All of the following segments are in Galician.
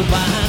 bye.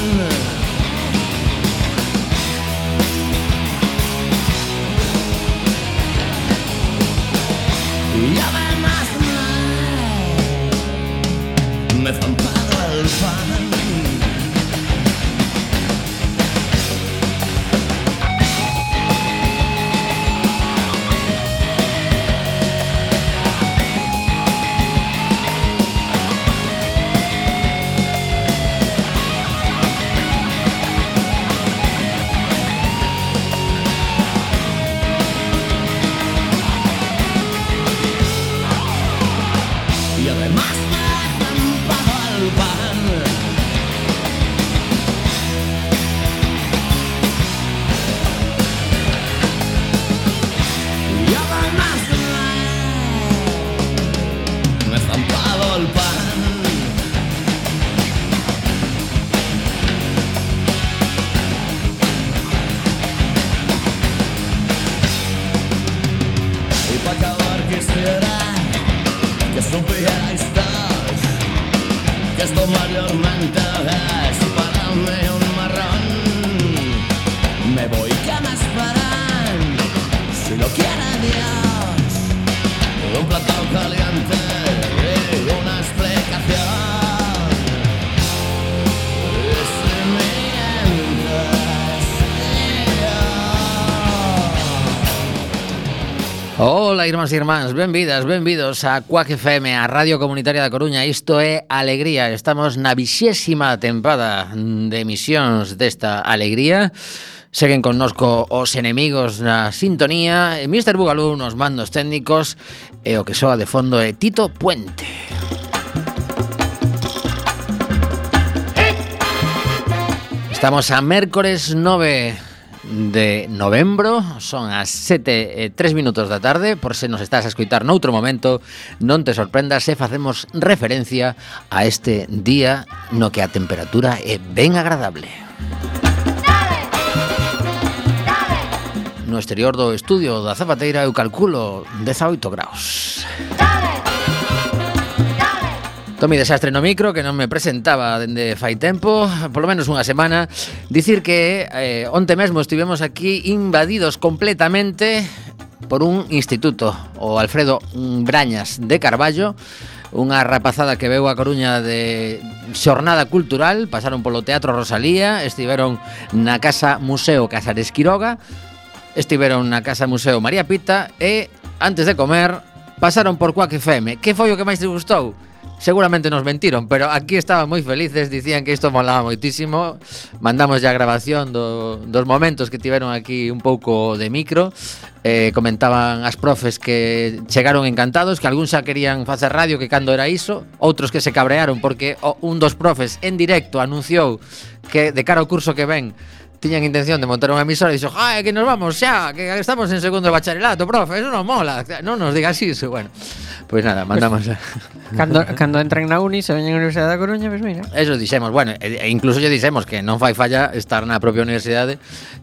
Ola, irmáns e irmáns, benvidas, benvidos a Cuac FM, a Radio Comunitaria da Coruña. Isto é Alegría, estamos na vixésima tempada de emisións desta Alegría. Seguen connosco os enemigos na sintonía, e Mr. Bugalú nos mandos técnicos e o que soa de fondo é Tito Puente. Estamos a mércores 9 de novembro Son as sete e tres minutos da tarde. Por se nos estás a escoitar noutro momento Non te sorprendas se facemos referencia A este día no que a temperatura é ben agradable. No exterior do estudio da Zapateira eu calculo 18 graus Dale! Tomi Desastre no micro, que non me presentaba dende fai tempo, polo menos unha semana, dicir que eh, onte mesmo estivemos aquí invadidos completamente por un instituto, o Alfredo Brañas de Carballo, unha rapazada que veu a Coruña de xornada cultural, pasaron polo Teatro Rosalía, estiveron na Casa Museo Casares Quiroga, estiveron na Casa Museo María Pita e, antes de comer, pasaron por Cuac FM. Que foi o que máis te gustou? Seguramente nos mentiron, pero aquí estaban moi felices, dicían que isto molaba moitísimo. Mandamos ya a grabación do, dos momentos que tiveron aquí un pouco de micro. Eh, comentaban as profes que chegaron encantados, que algúns xa querían facer radio que cando era iso, outros que se cabrearon porque un dos profes en directo anunciou que de cara ao curso que ven tiñan intención de montar unha emisora e dixo, "Ah, que nos vamos xa, que estamos en segundo de bacharelato, profe, eso non mola, non nos digas iso." Bueno, Pois nada, mandamos pues, a... cando, cando entren na uni, se veñen a Universidade da Coruña, pois pues mira. Eso dixemos, bueno, e, e incluso lle dixemos que non fai falla estar na propia universidade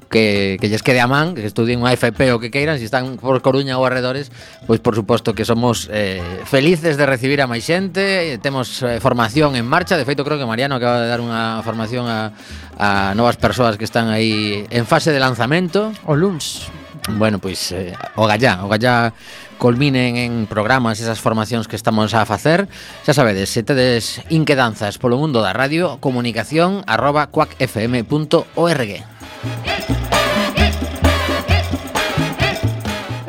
que, que lles quede a man, que estudien unha FP ou que queiran, se si están por Coruña ou arredores, pois por suposto que somos eh, felices de recibir a máis xente, eh, temos eh, formación en marcha, de feito creo que Mariano acaba de dar unha formación a, a novas persoas que están aí en fase de lanzamento. O LUMS. Bueno, pois eh, o Gallá, o Gallá culminen en programas esas formacións que estamos a facer. Xa sabedes, se tedes inquedanzas polo mundo da radio, comunicación arroba cuacfm.org.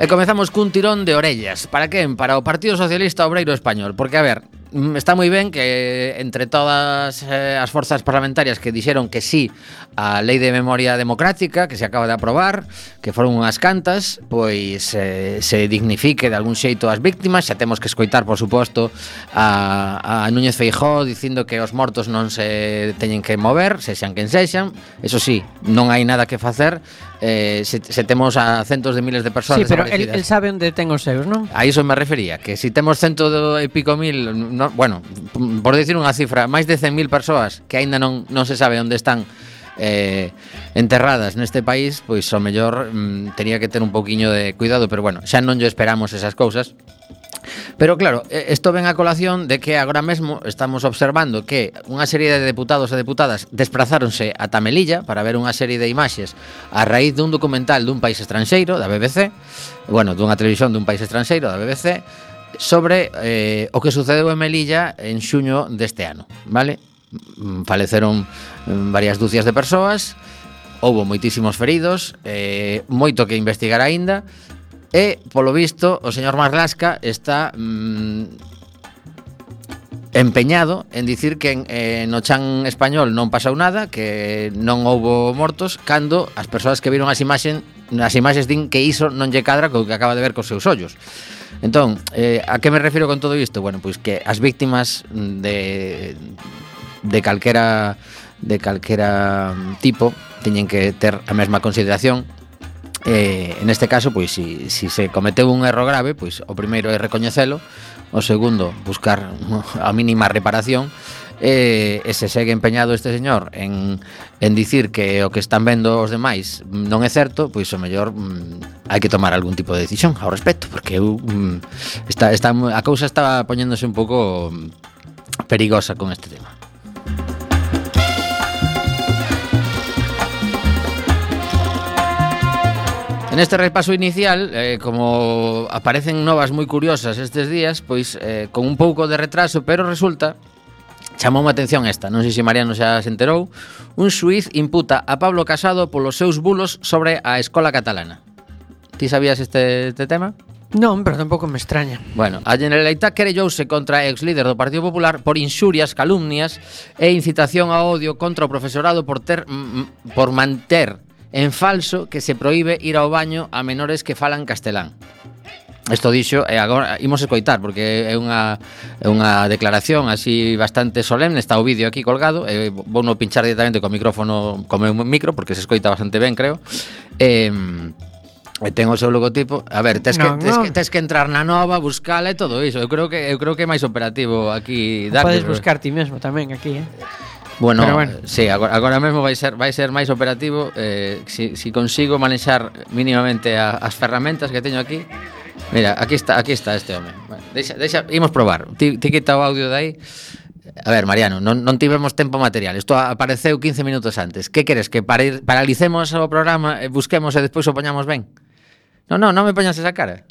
E comezamos cun tirón de orellas. Para quen? Para o Partido Socialista Obreiro Español. Porque, a ver, Mm, está moi ben que eh, entre todas eh, as forzas parlamentarias que dixeron que sí á Lei de Memoria Democrática que se acaba de aprobar, que foron unhas cantas, pois eh, se dignifique de algún xeito as víctimas, xa temos que escoitar, por suposto, a, a Núñez Feijó dicindo que os mortos non se teñen que mover, sexan quen sexan, eso sí, non hai nada que facer, eh, se, se temos a centos de miles de persoas Sí, pero el, el sabe onde ten os seus, non? A iso me refería, que se si temos cento e pico mil no, bueno, por decir unha cifra, máis de 100.000 persoas que aínda non non se sabe onde están eh, enterradas neste país, pois ao mellor mm, tenía que ter un pouquiño de cuidado, pero bueno, xa non lle esperamos esas cousas. Pero claro, isto ven a colación de que agora mesmo estamos observando que unha serie de deputados e deputadas desplazáronse ata Melilla para ver unha serie de imaxes a raíz dun documental dun país estranxeiro, da BBC, bueno, dunha televisión dun país estranxeiro, da BBC, sobre eh, o que sucedeu en Melilla en xuño deste ano, vale? Faleceron mm, varias dúcias de persoas, houbo moitísimos feridos, eh, moito que investigar aínda, e, polo visto, o señor Marlasca está mm, empeñado en dicir que en, eh, no chan español non pasou nada, que non houbo mortos, cando as persoas que viron as imaxen, as imaxes din que iso non lle cadra co que acaba de ver cos seus ollos. Entón, eh, a que me refiro con todo isto? Bueno, pois que as víctimas de de calquera de calquera tipo teñen que ter a mesma consideración Eh, en este caso, pois, si, si se cometeu un erro grave, pois o primeiro é recoñecelo, o segundo, buscar a mínima reparación e, e se segue empeñado este señor en, en dicir que o que están vendo os demais non é certo, pois o mellor mm, hai que tomar algún tipo de decisión ao respecto, porque eu, mm, está, está, a cousa está poñéndose un pouco mm, perigosa con este tema. En este repaso inicial, eh, como aparecen novas moi curiosas estes días, pois eh, con un pouco de retraso, pero resulta Chamou a atención esta, non sei se Mariano xa se enterou, un suiz imputa a Pablo Casado polos seus bulos sobre a escola catalana. Ti sabías este, este tema? Non, pero tampouco me extraña. Bueno, a Generalitat querellouse contra ex líder do Partido Popular por inxurias, calumnias e incitación ao odio contra o profesorado por ter por manter en falso que se proíbe ir ao baño a menores que falan castelán. Isto dixo e agora imos escoitar porque é unha é unha declaración así bastante solemne, está o vídeo aquí colgado, e vou no pinchar directamente co micrófono, co meu micro porque se escoita bastante ben, creo. Eh E ten o seu logotipo. A ver, tes, no, que, tes, no. que, tes que entrar na nova, buscala e todo iso. Eu creo que eu creo que é máis operativo aquí dar. Podes buscar ti mesmo tamén aquí, eh. Bueno, Pero bueno. sí, agora, agora mesmo vai ser vai ser máis operativo eh, si, si consigo manexar mínimamente a, as ferramentas que teño aquí. Mira, aquí está, aquí está este home. Bueno, deixa, deixa, imos probar. Ti, ti quita o audio dai. A ver, Mariano, non, non tivemos tempo material Isto apareceu 15 minutos antes Que queres, que para, paralicemos o programa e Busquemos e despois o poñamos ben Non, non, non me poñas esa cara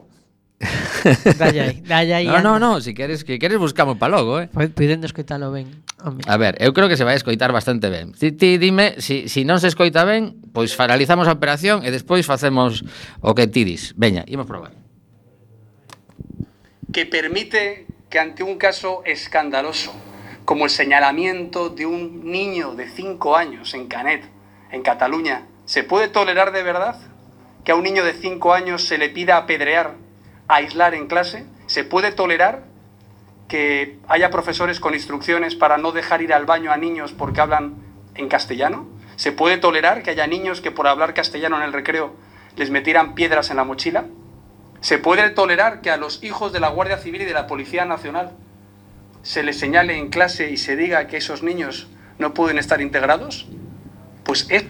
Dalle aí, dalle aí. No, anda. no, si queres que queres buscamos pa logo, eh. Pois Puidendo escoitalo ben. Home. A ver, eu creo que se vai escoitar bastante ben. Ti, ti dime, si, si non se escoita ben, pois paralizamos a operación e despois facemos o que ti dis. Veña, imos probar. Que permite que ante un caso escandaloso, como el señalamiento de un niño de 5 años en Canet, en Cataluña, ¿se puede tolerar de verdad que a un niño de 5 años se le pida apedrear, aislar en clase? ¿Se puede tolerar que haya profesores con instrucciones para no dejar ir al baño a niños porque hablan en castellano? ¿Se puede tolerar que haya niños que por hablar castellano en el recreo les metieran piedras en la mochila? ¿Se puede tolerar que a los hijos de la Guardia Civil y de la Policía Nacional se les señale en clase y se diga que esos niños no pueden estar integrados? Pues es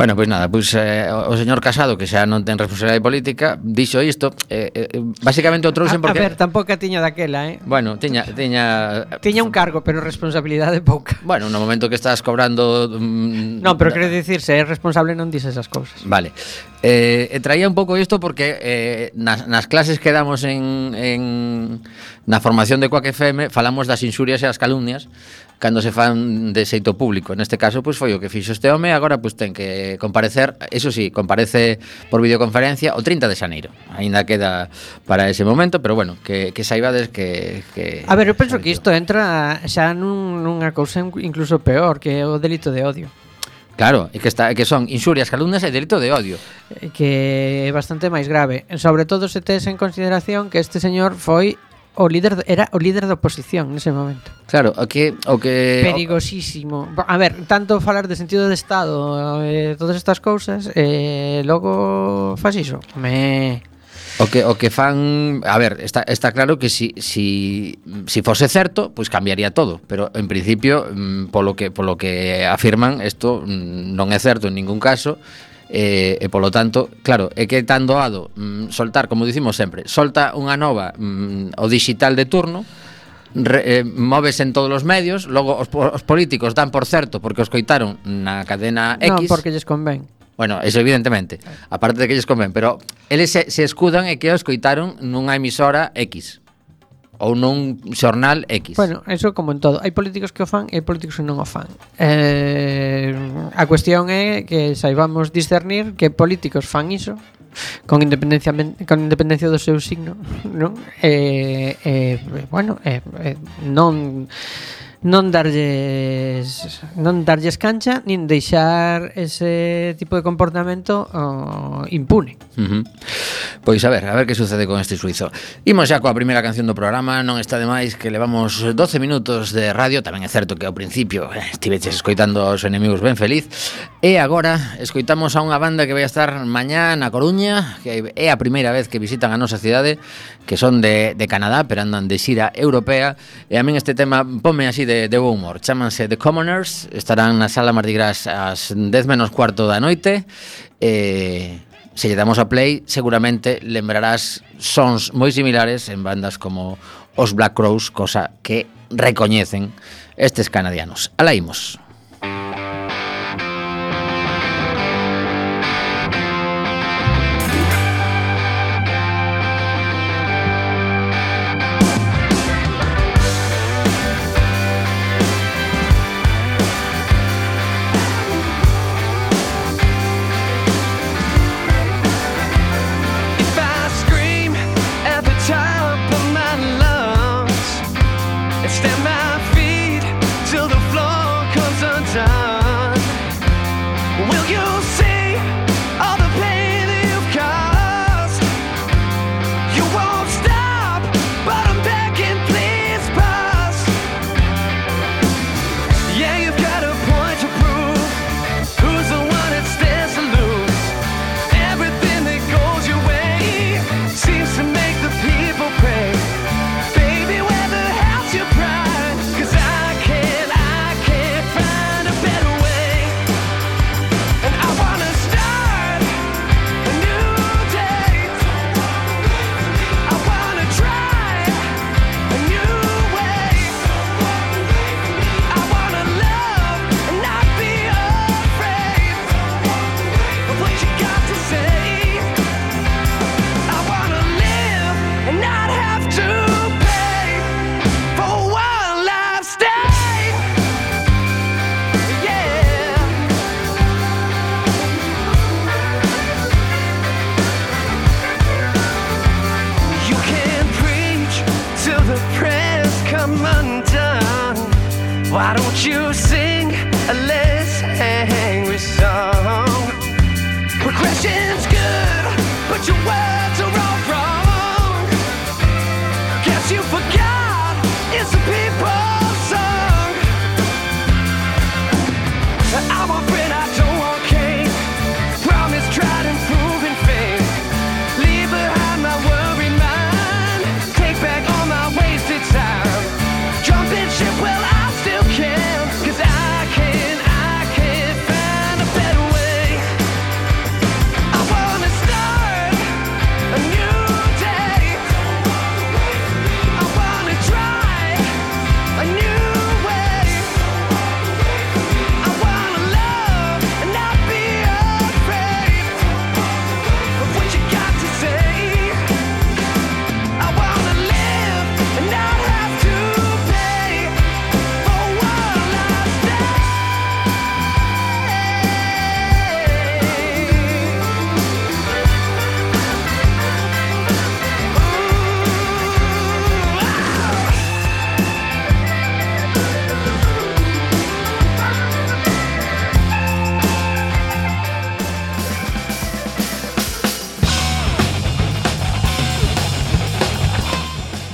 Bueno, pois nada, pois eh, o señor Casado, que xa non ten responsabilidade política, dixo isto, eh, eh, basicamente o A, trouxen a porque... ver, tampouco a tiña daquela, eh? Bueno, tiña, tiña... Tiña un cargo, pero responsabilidade pouca. Bueno, no momento que estás cobrando... mm, Non, pero quero dicir, se é responsable non dices esas cousas. Vale. Eh, e traía un pouco isto porque eh, nas, nas clases que damos en, en na formación de Coac FM falamos das inxurias e as calumnias cando se fan de xeito público. Neste caso, pois foi o que fixo este home, agora pois ten que comparecer, eso sí, comparece por videoconferencia o 30 de xaneiro. Aínda queda para ese momento, pero bueno, que, que saibades que, que... A ver, eu penso que isto entra xa nun, nunha cousa incluso peor, que é o delito de odio. Claro, e que está que son inxurias, calumnias e delito de odio. Eh, que é bastante máis grave, sobre todo se tes en consideración que este señor foi o líder era o líder da oposición nese momento. Claro, o que o que perigosísimo. A ver, tanto falar de sentido de estado, eh, todas estas cousas, eh logo fas iso. Me O que o que fan, a ver, está está claro que si si si fose certo, pois pues cambiaría todo, pero en principio mm, polo que polo que afirman isto mm, non é certo en ningún caso. E, e polo tanto, claro, é que tan doado mm, soltar, como dicimos sempre, solta unha nova mm, o digital de turno, re, eh, moves en todos os medios, logo os, os políticos dan por certo porque os coitaron na cadena X. Non, porque lles convén. Bueno, eso evidentemente. Aparte de que lles comen, pero eles se, se escudan e que os escoitaron nunha emisora X ou nun xornal X. Bueno, eso como en todo. Hai políticos que o fan e políticos que non o fan. Eh, a cuestión é que saibamos discernir que políticos fan iso con independencia con independencia do seu signo, non? Eh, eh, bueno, eh, eh non non darlles non darlles cancha nin deixar ese tipo de comportamento oh, impune. Uh -huh. Pois a ver, a ver que sucede con este suizo. Imos xa coa primeira canción do programa, non está de máis que levamos 12 minutos de radio, tamén é certo que ao principio eh, estiveches escoitando aos enemigos ben feliz, e agora escoitamos a unha banda que vai a estar mañá na Coruña, que é a primeira vez que visitan a nosa cidade, que son de, de Canadá, pero andan de xira europea, e a min este tema ponme así de, de bo humor. Chámanse The Commoners Estarán na sala Mardi Gras ás 10 menos cuarto da noite. E... Eh, se lle damos a play Seguramente lembrarás sons moi similares En bandas como os Black Crows Cosa que recoñecen estes canadianos. Alaímos imos.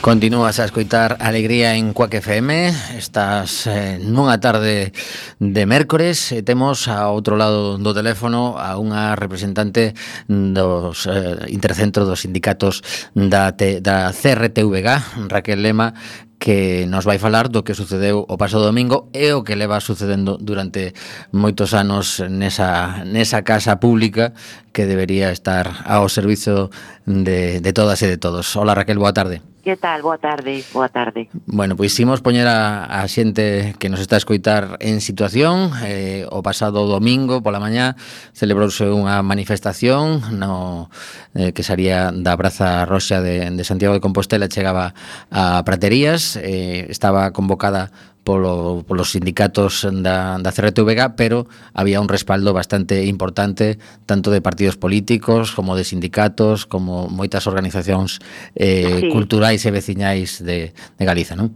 Continúas a escoitar Alegría en Cuac FM Estás eh, nunha tarde de mércores e temos a outro lado do teléfono a unha representante dos eh, intercentro dos sindicatos da, te, da CRTVG, Raquel Lema que nos vai falar do que sucedeu o pasado domingo e o que leva sucedendo durante moitos anos nesa, nesa casa pública que debería estar ao servizo de, de todas e de todos. Hola Raquel, boa tarde. Que tal? Boa tarde, boa tarde. Bueno, pois imos poñer a, a xente que nos está a escoitar en situación. Eh, o pasado domingo pola mañá celebrouse unha manifestación no eh, que sería da Praza Roxa de, de Santiago de Compostela chegaba a Praterías. Eh, estaba convocada polo, polos sindicatos da, da CRTVG, pero había un respaldo bastante importante tanto de partidos políticos como de sindicatos, como moitas organizacións eh, sí. culturais e veciñais de, de Galiza, non?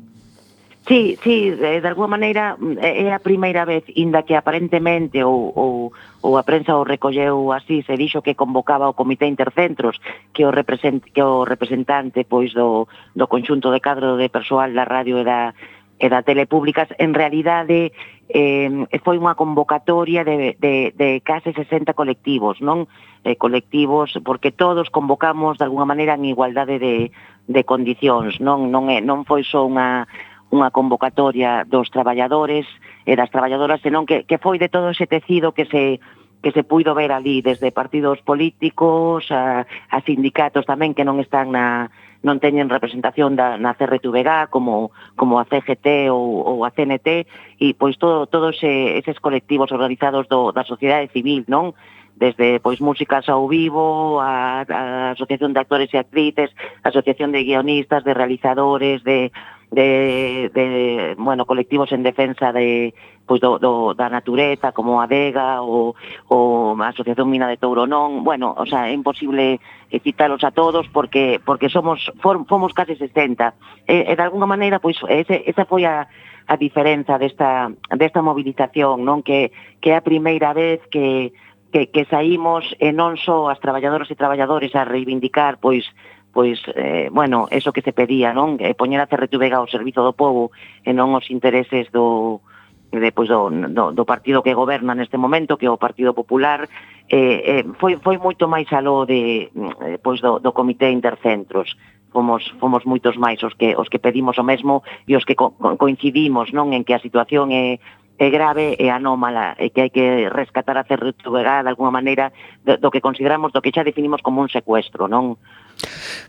Sí, sí, de, de alguma maneira é a primeira vez, inda que aparentemente ou, ou, ou a prensa o recolleu así, se dixo que convocaba o Comité Intercentros, que o, represent, que o representante pois do, do conxunto de cadro de persoal da radio e da, e da telepúblicas, en realidade eh, foi unha convocatoria de, de, de case 60 colectivos, non? Eh, colectivos, porque todos convocamos de alguna maneira en igualdade de, de condicións, non, non, é, non foi só unha, unha convocatoria dos traballadores e das traballadoras, senón que, que foi de todo ese tecido que se que se puido ver ali desde partidos políticos a, a sindicatos tamén que non están na non teñen representación da, na CRTVG como, como a CGT ou, ou a CNT e pois todo, todos eses colectivos organizados do, da sociedade civil, non? desde pois músicas ao vivo, a, a Asociación de Actores e Actrices, a Asociación de Guionistas, de Realizadores, de de, de bueno, colectivos en defensa de pois do, do, da natureza, como a Vega ou, ou a Asociación Mina de Touronón, bueno, o sea, é imposible eh, citalos a todos porque porque somos for, fomos case 60. E, e de alguna maneira pois ese, esa foi a a diferenza desta desta mobilización, non que que é a primeira vez que que, que saímos e non só as traballadoras e traballadores a reivindicar pois pois, eh, bueno, eso que se pedía, non? Eh, poñer a Cerretubega ao servizo do povo e non os intereses do, de, pois, do, do, do partido que goberna neste momento, que é o Partido Popular, eh, eh, foi, foi moito máis aló de, eh, pois, do, do Comité Intercentros. Fomos, fomos moitos máis os que, os que pedimos o mesmo e os que co, coincidimos non en que a situación é é grave e anómala e que hai que rescatar a Cerrucho de alguma maneira do, do que consideramos, do que xa definimos como un secuestro, non?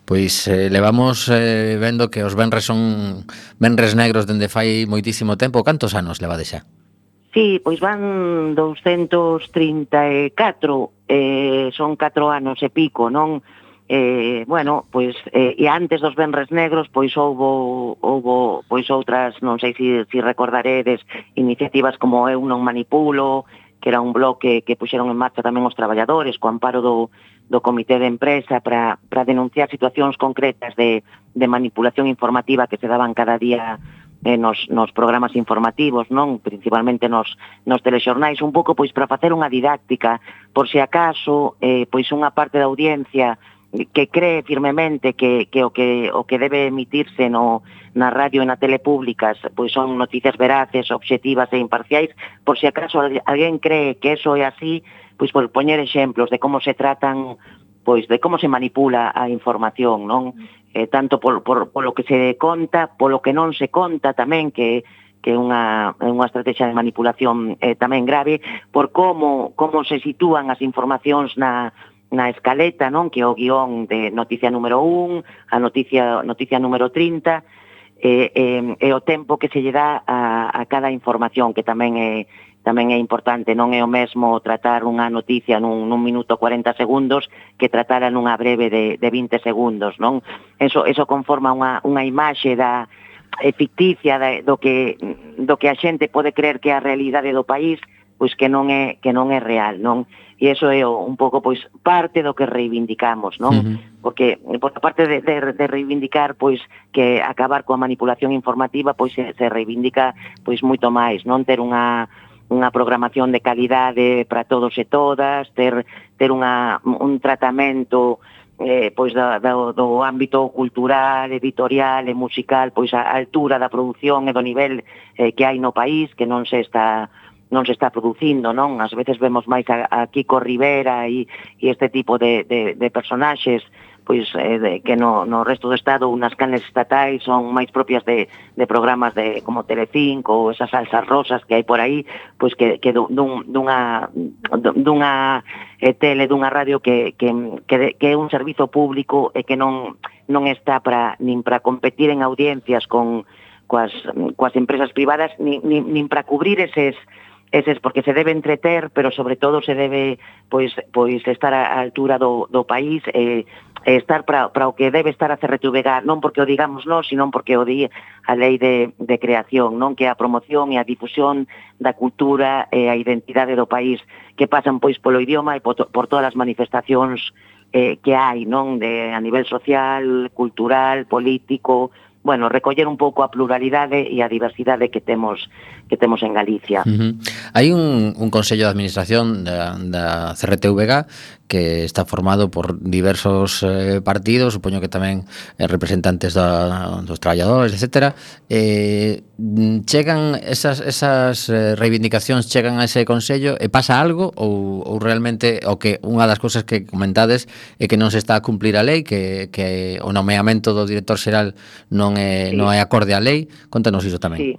Pois eh, levamos eh, vendo que os venres son venres negros dende fai moitísimo tempo. Cantos anos levade xa? Sí, pois van 234, eh, son 4 anos e pico, non? eh, bueno, pois eh, e antes dos Benres Negros pois houbo houbo pois outras, non sei se si, si recordaredes, iniciativas como Eu non manipulo, que era un bloque que puxeron en marcha tamén os traballadores co amparo do, do Comité de Empresa para, para denunciar situacións concretas de, de manipulación informativa que se daban cada día eh, nos, nos programas informativos, non? Principalmente nos, nos telexornais, un pouco pois para facer unha didáctica, por se acaso eh, pois unha parte da audiencia que cree firmemente que, que, o que o que debe emitirse no, na radio e na tele públicas pois son noticias veraces, obxectivas e imparciais, por se si acaso alguén cree que eso é así, pois por poñer exemplos de como se tratan pois de como se manipula a información, non? Mm. Eh, tanto por, por, polo que se conta, polo que non se conta tamén, que que é unha, unha estrategia de manipulación eh, tamén grave, por como, como se sitúan as informacións na, na escaleta, non, que é o guión de noticia número 1, a noticia noticia número 30, e, e, e o tempo que se lle dá a, a cada información, que tamén é tamén é importante, non é o mesmo tratar unha noticia nun, nun minuto 40 segundos que tratala nunha breve de, de 20 segundos, non? Eso, eso conforma unha, unha imaxe da, eh, ficticia da, do, que, do que a xente pode creer que é a realidade do país, pois que non é, que non é real, non? e eso é un pouco pois parte do que reivindicamos, non? Uh -huh. Porque por parte de, de, de reivindicar pois que acabar coa manipulación informativa pois se, se reivindica pois moito máis, non ter unha unha programación de calidade para todos e todas, ter ter unha un tratamento eh, pois da, da, do ámbito cultural, editorial e musical, pois a altura da produción e do nivel eh, que hai no país, que non se está non se está producindo, non? Ás veces vemos máis a, a Kiko Rivera e, e este tipo de, de, de personaxes pois eh, de, que no, no resto do Estado unas canles estatais son máis propias de, de programas de como Telecinco ou esas salsas rosas que hai por aí pois que, que dun, dunha dunha eh, tele, dunha radio que, que, que, que é un servizo público e que non, non está para, nin para competir en audiencias con coas, coas empresas privadas nin, nin, nin para cubrir eses eses porque se debe entreter, pero sobre todo se debe pois pois estar á altura do, do país e eh, estar para, para o que debe estar a CRTVG, non porque o digamos nós, sino porque o di a lei de, de creación, non? Que a promoción e a difusión da cultura e a identidade do país que pasan pois polo idioma e por, por todas as manifestacións eh, que hai, non, de a nivel social, cultural, político, bueno, recoller un pouco a pluralidade e a diversidade que temos que temos en Galicia. Uh -huh. Hai un, un Consello de Administración da, da CRTVG que está formado por diversos eh, partidos, supoño que tamén eh, representantes da, dos traballadores, etc. Eh, chegan esas, esas eh, reivindicacións, chegan a ese Consello e pasa algo ou, ou realmente o que unha das cousas que comentades é que non se está a cumplir a lei, que, que o nomeamento do director xeral non é, sí. non é acorde á lei. Contanos iso tamén. Sí.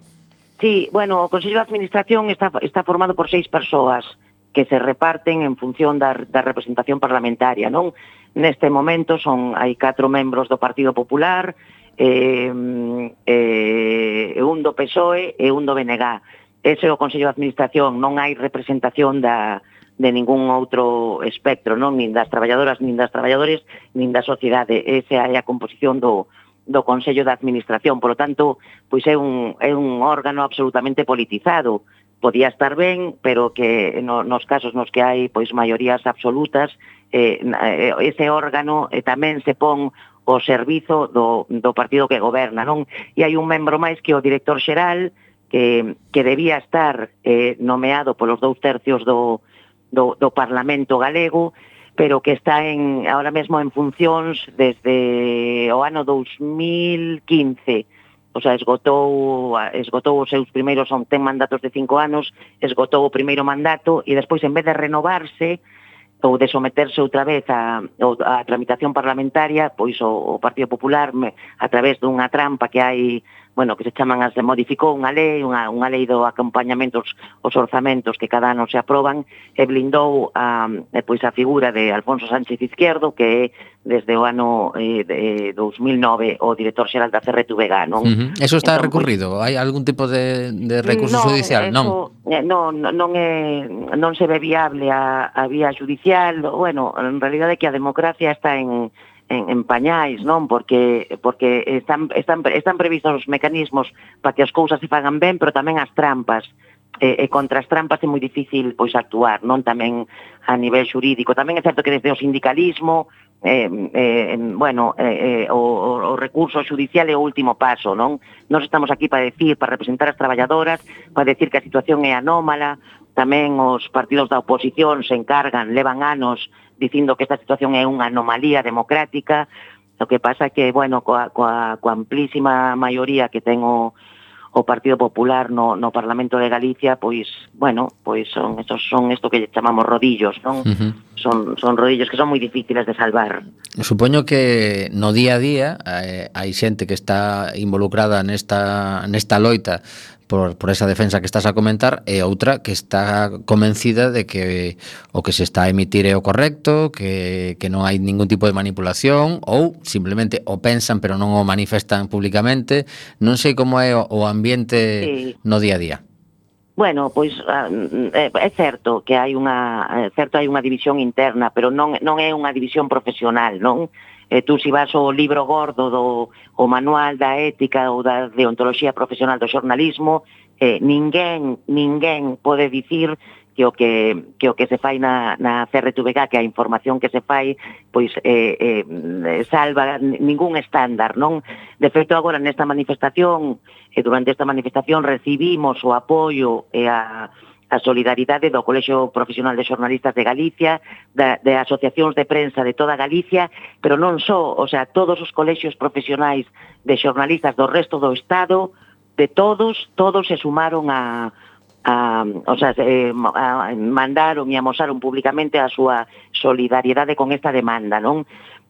Sí, bueno, o Consello de Administración está, está formado por seis persoas que se reparten en función da, da representación parlamentaria, non? Neste momento son hai catro membros do Partido Popular, eh, eh, un do PSOE e un do BNG. Ese é o Consello de Administración, non hai representación da, de ningún outro espectro, non nin das traballadoras, nin das traballadores, nin da sociedade. Esa é a composición do, do Consello de Administración. Por lo tanto, pois é un, é un órgano absolutamente politizado podía estar ben, pero que no, nos casos nos que hai pois maiorías absolutas, eh, eh ese órgano eh, tamén se pon o servizo do, do partido que goberna, non? E hai un membro máis que o director xeral que, que debía estar eh, nomeado polos dous tercios do, do, do Parlamento galego, pero que está en, ahora mesmo en funcións desde o ano 2015 o sea, esgotou, esgotou os seus primeiros, son, ten mandatos de cinco anos, esgotou o primeiro mandato e despois, en vez de renovarse ou de someterse outra vez a, a tramitación parlamentaria, pois o, o Partido Popular, a través dunha trampa que hai bueno, que se chaman as modificou unha lei, unha, unha lei do acompañamento os orzamentos que cada ano se aproban e blindou a, pois a figura de Alfonso Sánchez Izquierdo que é desde o ano eh, de, eh, 2009 o director xeral da Ferretu Vega, non? Uh -huh. Eso está entón, pois recurrido? Pues, Hai algún tipo de, de recurso no, judicial? Eso, non, eh, non, non, é, non se ve viable a, a vía judicial, bueno, en realidad é que a democracia está en en, en pañais, non? Porque porque están están están previstos os mecanismos para que as cousas se fagan ben, pero tamén as trampas. E, e contra as trampas é moi difícil pois actuar, non tamén a nivel xurídico. Tamén é certo que desde o sindicalismo eh, eh, bueno, eh, eh, o, o recurso judicial é o último paso, non? Nos estamos aquí para decir, para representar as traballadoras, para decir que a situación é anómala, tamén os partidos da oposición se encargan, levan anos dicindo que esta situación é unha anomalía democrática, o que pasa que, bueno, coa, coa, coa amplísima maioría que ten o, o Partido Popular no, no Parlamento de Galicia, pois, bueno, pois son, esos, son isto que chamamos rodillos, non? Uh -huh son, son rodillos que son moi difíciles de salvar. Supoño que no día a día eh, hai xente que está involucrada nesta, nesta loita por, por esa defensa que estás a comentar e outra que está convencida de que o que se está a emitir é o correcto, que, que non hai ningún tipo de manipulación ou simplemente o pensan pero non o manifestan públicamente. Non sei como é o, o ambiente sí. no día a día. Bueno, pois ah, mm, mm, eh, é certo que hai unha eh, certo hai unha división interna, pero non non é unha división profesional, non? E tú si vas ao libro gordo do o manual da ética ou da deontoloxía profesional do xornalismo, eh, ninguén ninguén pode dicir que o que, que o que se fai na, na CRTVG, que a información que se fai, pois eh, eh, salva ningún estándar, non? De feito, agora nesta manifestación, eh, durante esta manifestación recibimos o apoio e eh, a a solidaridade do Colexio Profesional de Xornalistas de Galicia, da, de asociacións de prensa de toda Galicia, pero non só, o sea, todos os colexios profesionais de xornalistas do resto do Estado, de todos, todos se sumaron a, a, o sea, eh, a, mandaron e amosaron públicamente a súa solidariedade con esta demanda, non?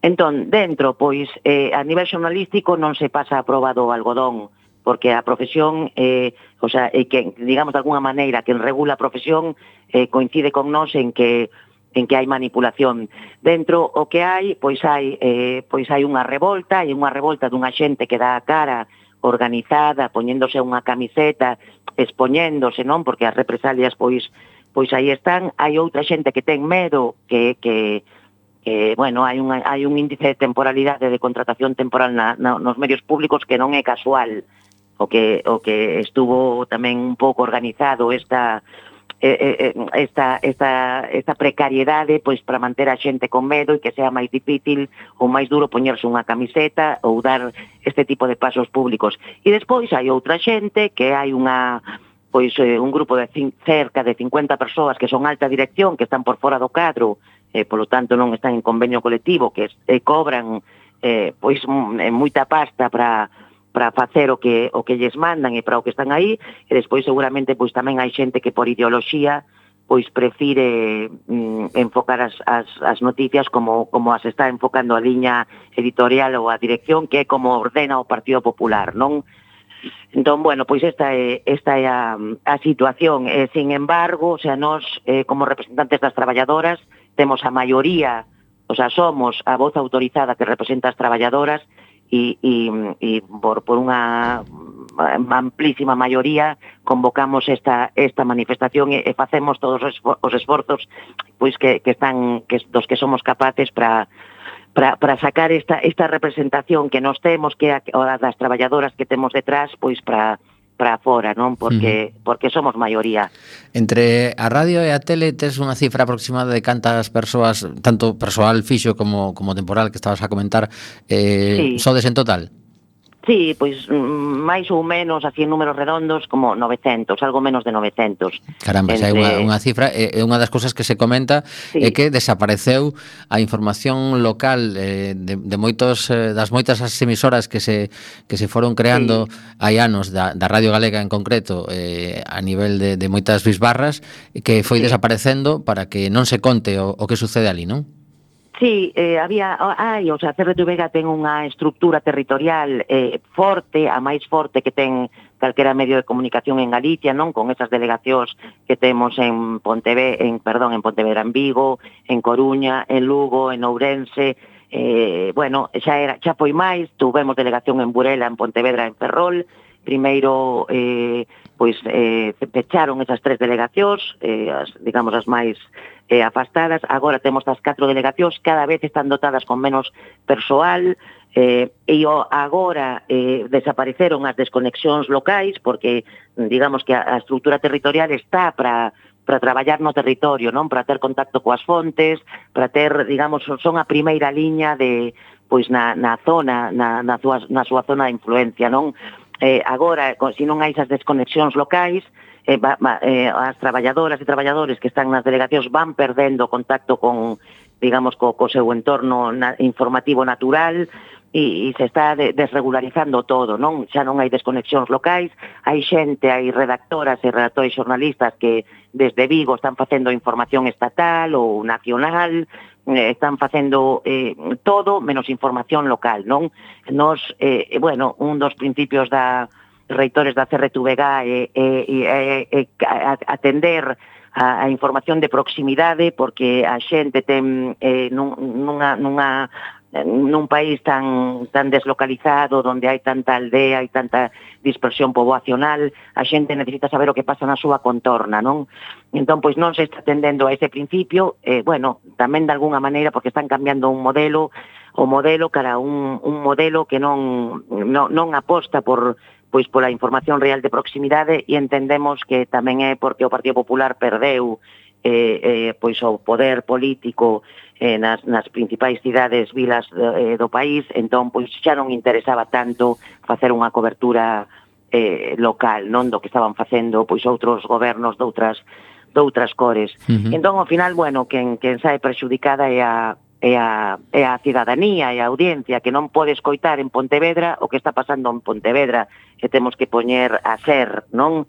Entón, dentro, pois, eh, a nivel xornalístico non se pasa a o do algodón, porque a profesión, eh, o sea, e que, digamos, de alguna maneira, que regula a profesión eh, coincide con nós en que en que hai manipulación. Dentro o que hai, pois hai, eh, pois hai unha revolta, e unha revolta dunha xente que dá a cara organizada, poñéndose unha camiseta, expoñéndose, non? Porque as represalias pois pois aí están, hai outra xente que ten medo, que que que bueno, hai un hai un índice de temporalidade de contratación temporal na, na, nos medios públicos que non é casual o que o que estuvo tamén un pouco organizado esta Eh, eh, eh, esta, esta, esta precariedade pois para manter a xente con medo e que sea máis difícil ou máis duro poñerse unha camiseta ou dar este tipo de pasos públicos. E despois hai outra xente que hai unha pois eh, un grupo de cerca de 50 persoas que son alta dirección, que están por fora do cadro, eh, polo tanto non están en convenio colectivo, que eh, cobran eh, pois mm, eh, moita pasta para para facer o que o que lles mandan e para o que están aí, e despois seguramente pois tamén hai xente que por ideoloxía pois prefire mm, enfocar as, as, as noticias como, como as está enfocando a liña editorial ou a dirección que é como ordena o Partido Popular, non? Entón, bueno, pois esta é, esta é a, a situación. E, sin embargo, o sea, nós, eh, como representantes das traballadoras, temos a maioría, o sea, somos a voz autorizada que representa as traballadoras, e, e, e por, por unha amplísima maioría convocamos esta esta manifestación e, e facemos todos os, os esforzos pois que, que están que dos que somos capaces para para, para sacar esta esta representación que nos temos que a, a das traballadoras que temos detrás pois para para fora, non? Porque uh -huh. porque somos maioría. Entre a radio e a tele tes unha cifra aproximada de cantas persoas, tanto persoal fixo como como temporal que estabas a comentar, eh sí. sodes en total? Sí, pois mm, máis ou menos, así en números redondos, como 900, algo menos de 900. Caramba, Entre... é unha, unha cifra, eh, é unha das cousas que se comenta sí. é que desapareceu a información local eh, de, de moitos eh, das moitas as emisoras que se que se foron creando sí. hai anos da, da Radio Galega en concreto eh, a nivel de, de moitas bisbarras que foi sí. desaparecendo para que non se conte o, o que sucede ali, non? Sí, eh, había, ah, hai, o sea, Cerro de Vega ten unha estructura territorial eh, forte, a máis forte que ten calquera medio de comunicación en Galicia, non? Con esas delegacións que temos en Ponteve, en perdón, en Pontevedra en Vigo, en Coruña, en Lugo, en Ourense, eh, bueno, xa era, xa foi máis, tuvemos delegación en Burela, en Pontevedra, en Ferrol, primeiro eh, pois eh, pecharon esas tres delegacións, eh, as, digamos as máis eh, afastadas, agora temos as catro delegacións, cada vez están dotadas con menos persoal, eh, e agora eh, desapareceron as desconexións locais, porque digamos que a, a estrutura territorial está para para traballar no territorio, non? Para ter contacto coas fontes, para ter, digamos, son a primeira liña de pois na, na zona, na, na, súa, na súa zona de influencia, non? eh, agora, se non hai esas desconexións locais, eh, va, va, eh, as traballadoras e traballadores que están nas delegacións van perdendo contacto con, digamos, co, co seu entorno na, informativo natural, e, e se está de, desregularizando todo, non? Xa non hai desconexións locais, hai xente, hai redactoras e redactores xornalistas que desde Vigo están facendo información estatal ou nacional, eh, están facendo eh, todo menos información local, non? Nos, eh, bueno, un dos principios da reitores da CRTVG é eh, eh, eh, atender a, a información de proximidade porque a xente ten eh, nun, nunha, nunha nun país tan, tan deslocalizado, onde hai tanta aldea e tanta dispersión poboacional, a xente necesita saber o que pasa na súa contorna, non? Entón, pois non se está atendendo a ese principio, eh, bueno, tamén de alguna maneira, porque están cambiando un modelo, o modelo cara a un, un modelo que non, non, non aposta por pois pola información real de proximidade e entendemos que tamén é porque o Partido Popular perdeu eh, eh, pois o poder político eh, nas, nas principais cidades vilas do, eh, do país, entón pois xa non interesaba tanto facer unha cobertura eh, local, non do que estaban facendo pois outros gobernos doutras doutras cores. Uh -huh. Entón ao final, bueno, quen quen sae perxudicada é a é a, é a cidadanía e a audiencia que non pode escoitar en Pontevedra o que está pasando en Pontevedra, que temos que poñer a ser, non?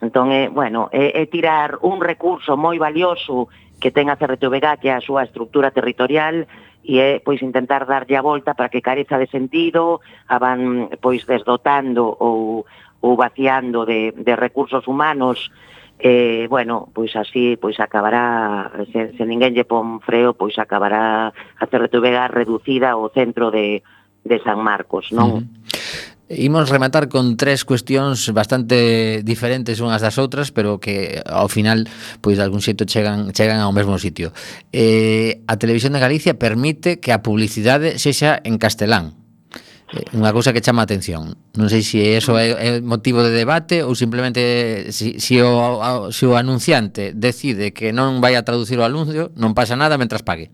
Entón, é, bueno, é, é tirar un recurso moi valioso que ten a CRTVG, que é a súa estructura territorial, e é pois intentar darlle a volta para que careza de sentido, a van pois desdotando ou, ou vaciando de, de recursos humanos, eh, bueno, pois así pois acabará, se, se ninguén lle pon freo, pois acabará a CRTVG reducida ao centro de, de San Marcos, non? Uh. Imos rematar con tres cuestións bastante diferentes unhas das outras, pero que ao final pois de algún xeito chegan chegan ao mesmo sitio. Eh, a Televisión de Galicia permite que a publicidade sexa en castelán. Eh, unha cousa que chama a atención. Non sei se eso é, é motivo de debate ou simplemente se, si, se, si o, se si o anunciante decide que non vai a traducir o anuncio, non pasa nada mentras pague.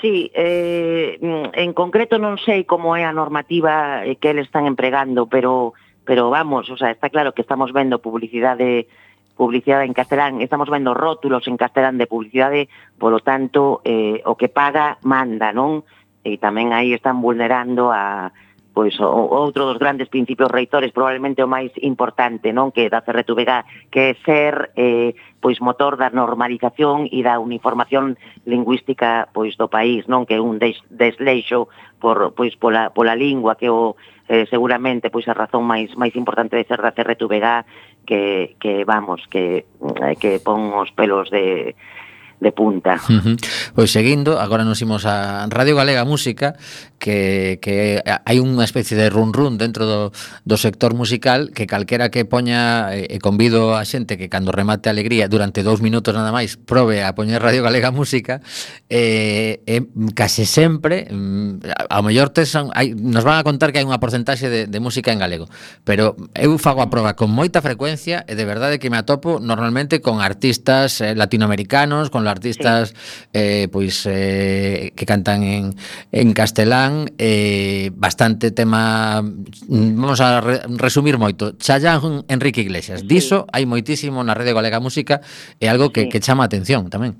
Sí, eh, mm, en concreto non sei como é a normativa eh, que eles están empregando, pero pero vamos, o sea, está claro que estamos vendo publicidade publicidade en castelán, estamos vendo rótulos en castelán de publicidade, polo tanto, eh, o que paga manda, non? E tamén aí están vulnerando a, pois outro dos grandes principios reitores, probablemente o máis importante, non, que da CRTVG, que é ser eh, pois motor da normalización e da uniformación lingüística pois do país, non, que é un des desleixo por pois pola pola lingua que o eh, seguramente pois a razón máis máis importante de ser da CRTVG que que vamos, que eh, que pon os pelos de de punta. Uh -huh. Pois seguindo, agora nos imos a Radio Galega Música, que, que hai unha especie de run run dentro do, do sector musical que calquera que poña, eh, e convido a xente que cando remate a alegría durante dous minutos nada máis, prove a poñer Radio Galega Música, eh, eh, case sempre, mm, ao mellor te son, hai, nos van a contar que hai unha porcentaxe de, de música en galego, pero eu fago a proba con moita frecuencia e de verdade que me atopo normalmente con artistas eh, latinoamericanos, con artistas sí. eh, pois eh, que cantan en, en castelán eh, bastante tema vamos a re, resumir moito Chayán Enrique Iglesias sí. diso hai moitísimo na Rede Galega Música é algo que, sí. que chama a atención tamén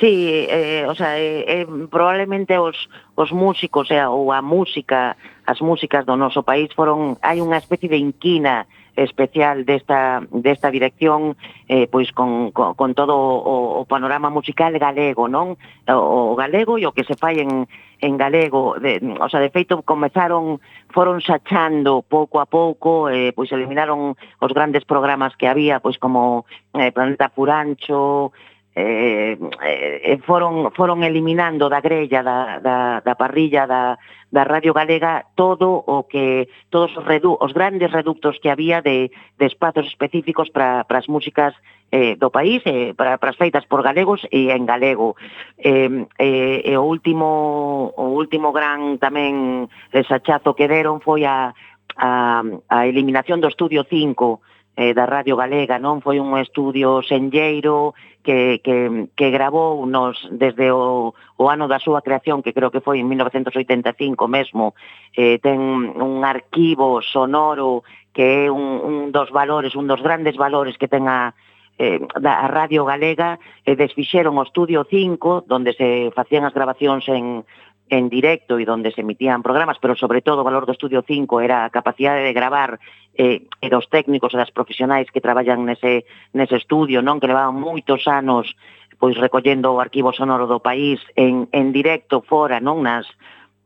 Sí, eh, o sea, eh, eh, probablemente os, os músicos eh, ou a música, as músicas do noso país foron, hai unha especie de inquina, especial desta, desta dirección eh, pois con, con, con todo o, o panorama musical galego, non? O, o galego e o que se fai en, en galego. De, o sea, de feito, comezaron, foron sachando pouco a pouco, eh, pois eliminaron os grandes programas que había, pois como eh, Planeta Furancho, Eh, eh, eh, foron, foron eliminando da grella, da, da, da parrilla, da, da Radio Galega todo o que todos os, redu, os grandes reductos que había de, de espazos específicos para as músicas eh, do país, eh, para as feitas por galegos e en galego. Eh, eh, e o último o último gran tamén desachazo que deron foi a, a, a eliminación do Estudio 5 eh, da Radio Galega, non? Foi un estudio senlleiro que, que, que gravou nos desde o, o ano da súa creación, que creo que foi en 1985 mesmo, eh, ten un arquivo sonoro que é un, un dos valores, un dos grandes valores que ten a, eh, da Radio Galega, eh, desfixeron o Estudio 5, donde se facían as grabacións en, en directo e donde se emitían programas, pero sobre todo o valor do estudio 5 era a capacidade de gravar eh, e dos técnicos e das profesionais que traballan nese, nese estudio, non que levaban moitos anos pois recollendo o arquivo sonoro do país en, en directo fora, non nas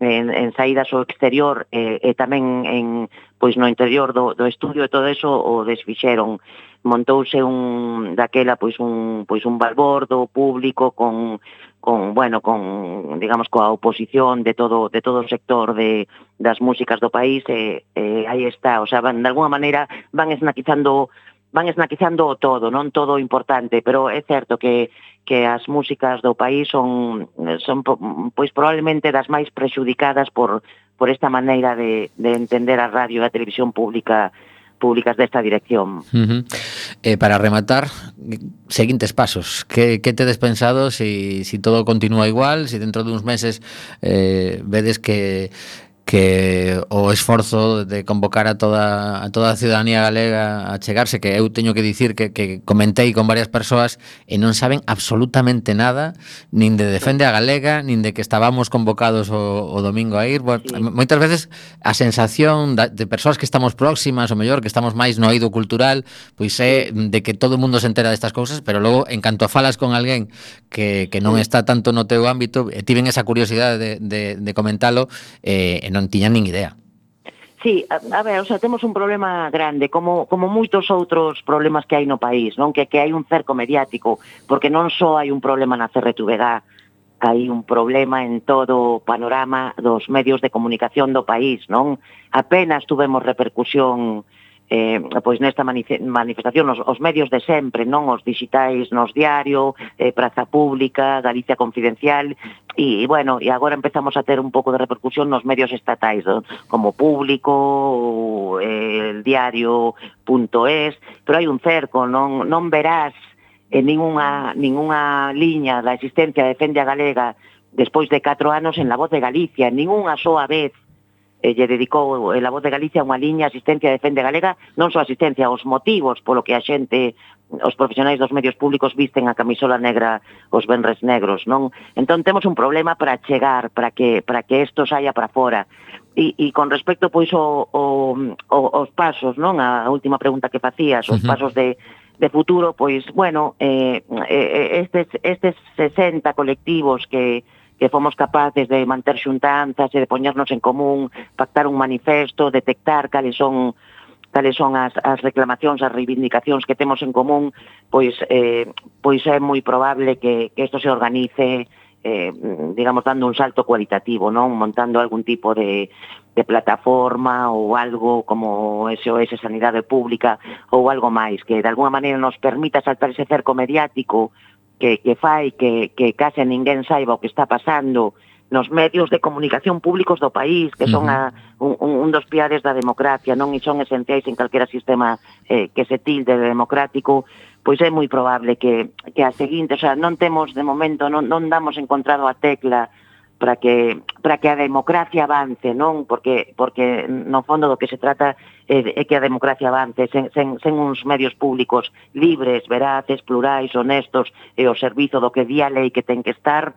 en, en saídas ao exterior eh, e tamén en pois no interior do, do estudio e todo eso o desfixeron montouse un daquela pois un pois un balbordo público con con bueno, con digamos coa oposición de todo de todo o sector de das músicas do país e, e aí está, o sea, van, de alguna maneira van esnaquizando van esnaquizando o todo, non todo o importante, pero é certo que que as músicas do país son son pois probablemente das máis prexudicadas por por esta maneira de de entender a radio e a televisión pública públicas desta dirección. Uh -huh. eh, para rematar, seguintes pasos. Que, que tedes pensado si, todo continúa igual, si dentro duns meses eh, vedes que que o esforzo de convocar a toda a toda a ciudadanía galega a chegarse, que eu teño que dicir que, que comentei con varias persoas e non saben absolutamente nada nin de defende a galega, nin de que estábamos convocados o, o domingo a ir. Bueno, sí. Moitas veces a sensación da, de persoas que estamos próximas, ou mellor, que estamos máis no eido cultural, pois é de que todo o mundo se entera destas cousas, pero logo, en canto falas con alguén que, que non está tanto no teu ámbito, e tiven esa curiosidade de, de, de comentalo, eh, e non tiñan nin idea. Sí, a, a ver, o sea, temos un problema grande, como, como moitos outros problemas que hai no país, non? Que, que hai un cerco mediático, porque non só hai un problema na CRTVG, hai un problema en todo o panorama dos medios de comunicación do país, non? Apenas tuvemos repercusión eh, eh, pois nesta manifestación os, os medios de sempre, non os digitais nos diario, eh, Praza Pública, Galicia Confidencial e, e bueno, e agora empezamos a ter un pouco de repercusión nos medios estatais, non? como Público, ou, eh, el diario.es, pero hai un cerco, non non verás en ningunha ningunha liña da existencia de Fende a Galega despois de 4 anos en la voz de Galicia, ningunha soa vez eh, lle dedicou eh, la Voz de Galicia unha liña asistencia defende galega, non só asistencia aos motivos polo que a xente os profesionais dos medios públicos visten a camisola negra os benres negros, non? Entón temos un problema para chegar, para que para que isto saia para fora. E, e con respecto pois o o os pasos, non? A última pregunta que facías, os pasos de de futuro, pois bueno, eh, eh, eh estes estes 60 colectivos que que fomos capaces de manter xuntanzas e de poñernos en común, pactar un manifesto, detectar cales son cales son as, as reclamacións, as reivindicacións que temos en común, pois, eh, pois é moi probable que, que isto se organice eh, digamos, dando un salto cualitativo, non? Montando algún tipo de, de plataforma ou algo como SOS Sanidade Pública ou algo máis, que de alguna maneira nos permita saltar ese cerco mediático que, que fai que, que case ninguén saiba o que está pasando nos medios de comunicación públicos do país, que son a, un, un dos piares da democracia, non e son esenciais en calquera sistema eh, que se tilde de democrático, pois é moi probable que, que a seguinte, o sea, non temos de momento, non, non damos encontrado a tecla para que para que a democracia avance, non? Porque porque no fondo do que se trata eh, e que a democracia avance sen, sen, sen uns medios públicos libres, veraces, plurais, honestos e o servizo do que di a lei que ten que estar,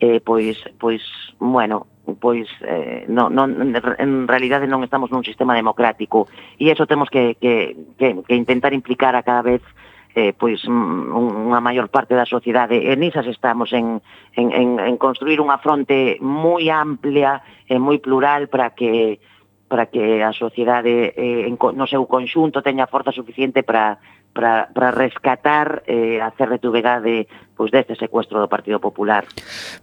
eh, pois, pois, bueno, pois eh, non, non, en realidade non estamos nun sistema democrático. E eso temos que, que, que, que intentar implicar a cada vez eh, pois unha maior parte da sociedade. E nisas estamos en, en, en, en construir unha fronte moi amplia e moi plural para que para que a sociedade eh, en, no seu conxunto teña forza suficiente para, para, para rescatar eh, a de pois deste secuestro do Partido Popular.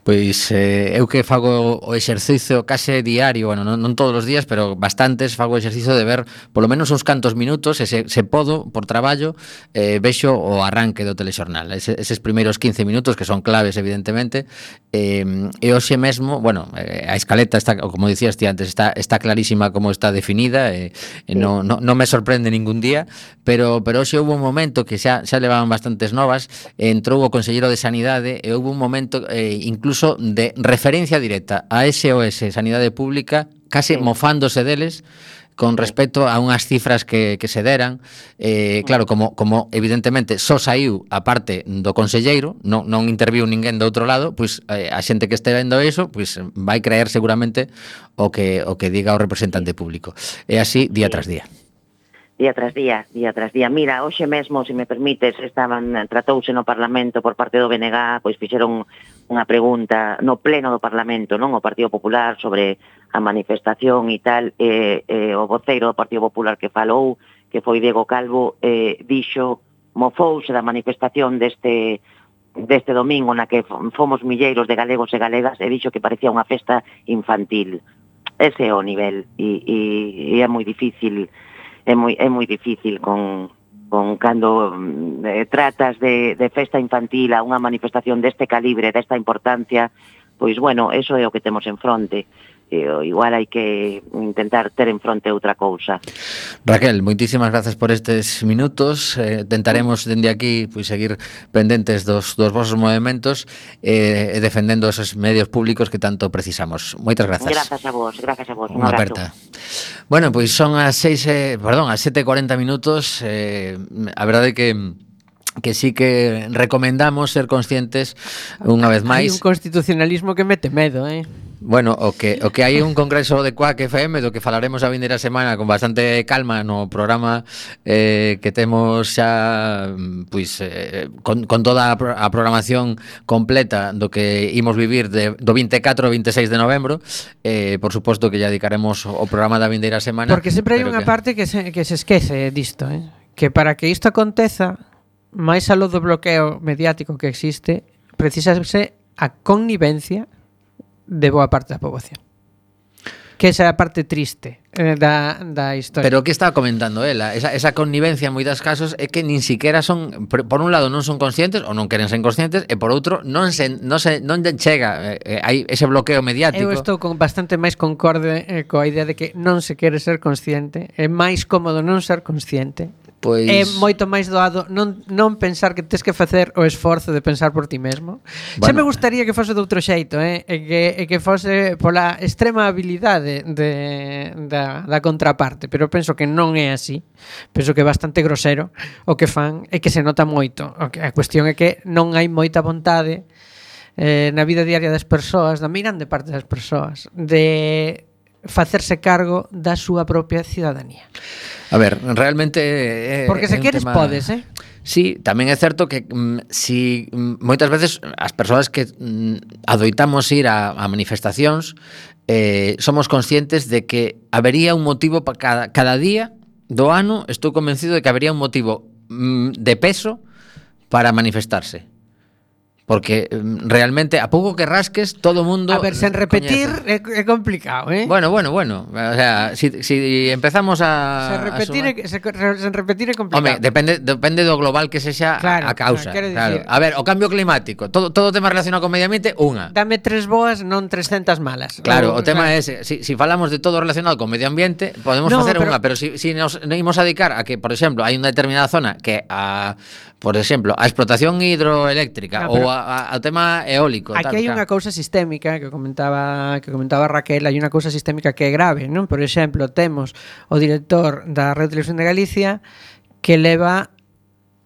Pois eh, eu que fago o exercicio case diario, bueno, non, non todos os días, pero bastantes, fago o exercicio de ver polo menos uns cantos minutos, e se, se podo, por traballo, eh, vexo o arranque do telexornal. Ese, eses primeiros 15 minutos, que son claves, evidentemente, eh, e hoxe mesmo, bueno, eh, a escaleta, está, como dicías ti antes, está, está clarísima como está definida, eh, sí. non no, no me sorprende ningún día, pero pero hoxe houve un momento que xa, xa levaban bastantes novas, entrou o Conselleiro de Sanidade e houve un momento eh, incluso de referencia directa a SOS Sanidade Pública case sí. mofándose deles con respecto a unhas cifras que, que se deran. Eh, claro, como, como evidentemente só saiu a parte do conselleiro non, non interviu ninguén do outro lado pois eh, a xente que este vendo iso pois vai creer seguramente o que, o que diga o representante público. E así día tras día día tras día, día tras día. Mira, hoxe mesmo, se me permites, estaban tratouse no Parlamento por parte do BNG, pois fixeron unha pregunta no pleno do Parlamento, non o Partido Popular sobre a manifestación e tal, eh, eh, o voceiro do Partido Popular que falou, que foi Diego Calvo, eh, dixo, mofouse da manifestación deste deste domingo na que fomos milleiros de galegos e galegas e dixo que parecía unha festa infantil. Ese é o nivel e, e, e é moi difícil é moi é moi difícil con con cando mm, eh, tratas de, de festa infantil a unha manifestación deste calibre, desta importancia, pois bueno, eso é o que temos en fronte e o igual hai que intentar ter en fronte outra cousa. Raquel, moitísimas grazas por estes minutos. Eh, tentaremos dende aquí pois seguir pendentes dos dos vosos movimentos eh, e defendendo esos medios públicos que tanto precisamos. Moitas grazas. Grazas a vos, grazas a vos. Un Unha aperta. Bueno, pois son as 6, eh, perdón, as 7:40 minutos. Eh, a verdade é que que sí que recomendamos ser conscientes unha vez máis. Hai un constitucionalismo que mete medo, eh? Bueno, o que, o que hai un congreso de Quack FM do que falaremos a vindeira semana con bastante calma no programa eh, que temos xa pois, eh, con, con toda a programación completa do que imos vivir de, do 24 ao 26 de novembro eh, por suposto que ya dedicaremos o programa da vindeira semana Porque sempre hai unha que... parte que se, que se esquece disto eh? que para que isto aconteza máis aló do bloqueo mediático que existe, precisase a connivencia de boa parte da poboación. Que esa é a parte triste eh, da, da historia. Pero que estaba comentando ela? Esa, esa connivencia en moitas casos é que nin siquiera son, por un lado non son conscientes ou non queren ser conscientes e por outro non se, non se non lle chega eh, hai ese bloqueo mediático. Eu estou con bastante máis concorde eh, coa idea de que non se quere ser consciente, é máis cómodo non ser consciente pois... é moito máis doado non, non pensar que tens que facer o esforzo de pensar por ti mesmo. Bueno, Xa me gustaría que fose de outro xeito, eh? e que, e que fose pola extrema habilidade de, da, da contraparte, pero penso que non é así. Penso que é bastante grosero o que fan e que se nota moito. A cuestión é que non hai moita vontade eh, na vida diaria das persoas, da miran de parte das persoas, de facerse cargo da súa propia ciudadanía. A ver, realmente eh, eh, é, Porque se queres tema... podes, eh? Sí, tamén é certo que mm, si mm, moitas veces as persoas que mm, adoitamos ir a, a manifestacións eh, somos conscientes de que habería un motivo para cada, cada día do ano, estou convencido de que habería un motivo mm, de peso para manifestarse Porque realmente, a pouco que rasques, todo o mundo... A ver, sen repetir é, é complicado, eh? Bueno, bueno, bueno. O sea, si, si empezamos a... Sen repetir, a sumar... sen repetir é complicado. Home, depende, depende do global que sexa claro, a causa. Claro, claro. A ver, o cambio climático, todo, todo tema relacionado con medio ambiente, unha. Dame tres boas, non 300 malas. Claro, o, tema claro. é ese. Si, si falamos de todo relacionado con medio ambiente, podemos no, facer pero... unha, pero si, si nos imos a dedicar a que, por exemplo, hai unha determinada zona que, a, por exemplo, a explotación hidroeléctrica ah, pero... ou a a, ao tema eólico. Aquí tal, hai unha cousa sistémica que comentaba que comentaba Raquel, hai unha cousa sistémica que é grave, non? Por exemplo, temos o director da Red Televisión de Galicia que leva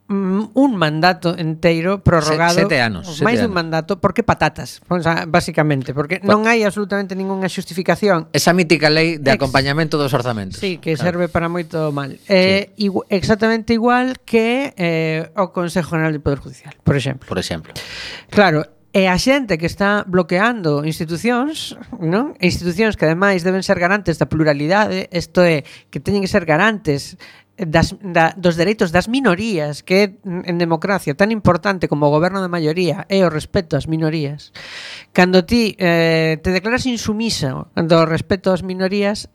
Mm, un mandato enteiro prorrogado sete anos, sete máis dun mandato porque patatas, o sea, basicamente, porque Pat non hai absolutamente ningunha xustificación. Esa mítica lei de Ex acompañamento dos orzamentos. Sí, que claro. serve para moito mal. Eh, sí. igu exactamente igual que eh, o Consejo General do Poder Judicial, por exemplo. Por exemplo. Claro, E a xente que está bloqueando institucións, non? E institucións que ademais deben ser garantes da pluralidade, isto é, que teñen que ser garantes das, da, dos dereitos das minorías que é en democracia tan importante como o goberno de maioría é o respeto ás minorías cando ti eh, te declaras insumisa do respeto ás minorías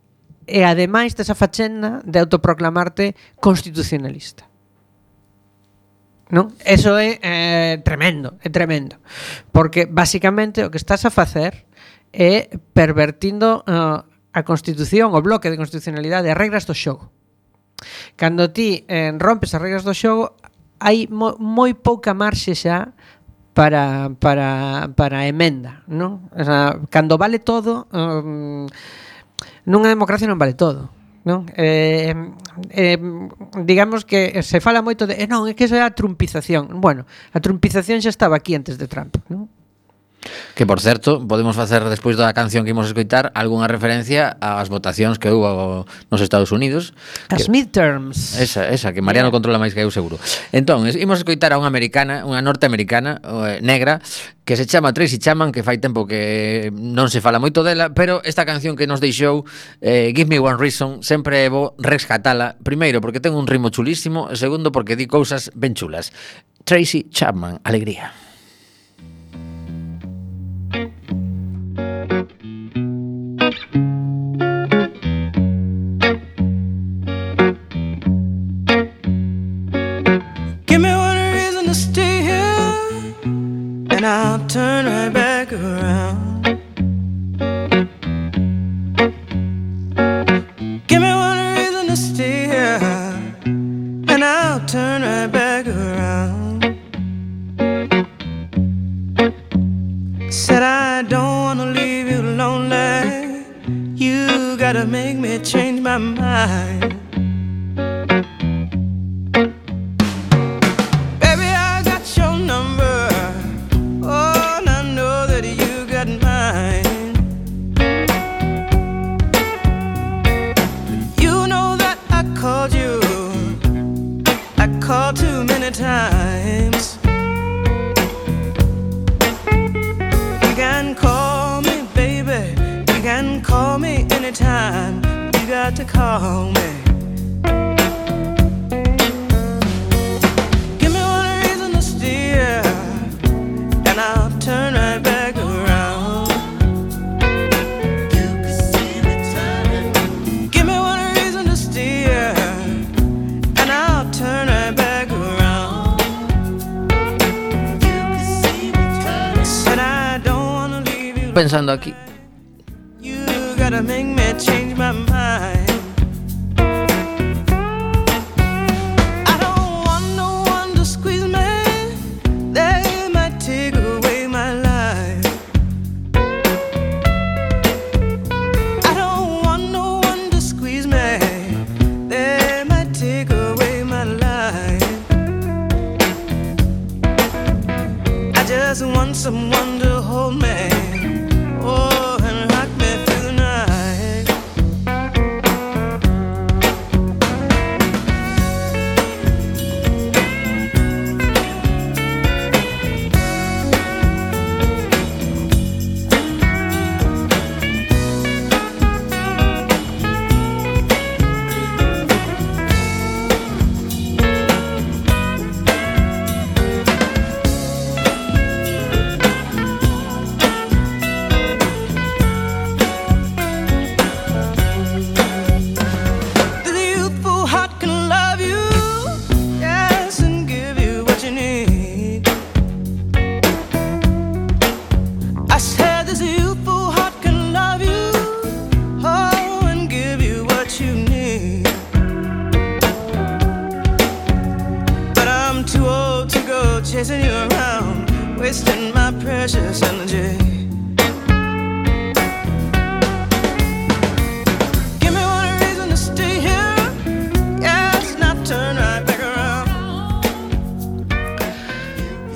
e ademais tes a fachenda de autoproclamarte constitucionalista non? Eso é eh, tremendo, é tremendo. Porque basicamente o que estás a facer é pervertindo eh, a Constitución, o bloque de constitucionalidade, as regras do xogo. Cando ti eh, rompes as regras do xogo, hai mo, moi pouca marxe xa para para para emenda, non? O sea, cando vale todo, um, nunha democracia non vale todo. Non? Eh, eh, digamos que se fala moito de eh, non, é que esa é a trumpización. Bueno, a trumpización xa estaba aquí antes de Trump, non? Que por certo, podemos facer despois da canción que imos escoitar algunha referencia ás votacións que houve nos Estados Unidos. As que, midterms. Esa, esa que Mariano yeah. controla máis que eu seguro. Entón, imos escoitar a unha americana, unha norteamericana eh, negra que se chama Tracy Chaman, que fai tempo que non se fala moito dela, pero esta canción que nos deixou eh, Give Me One Reason, sempre vou rescatala, primeiro porque ten un ritmo chulísimo, segundo porque di cousas ben chulas. Tracy Chapman, alegría. I'll turn right back around. Give me one reason to stay here, and I'll turn right back around. Said I don't wanna leave you lonely. You gotta make me change my mind. Can call me anytime. You got to call me. Give me one reason to steer, and I'll turn right back around. Give me one reason to steer, and I'll turn right back around. Said I don't wanna leave you. Pensando aquí, swimming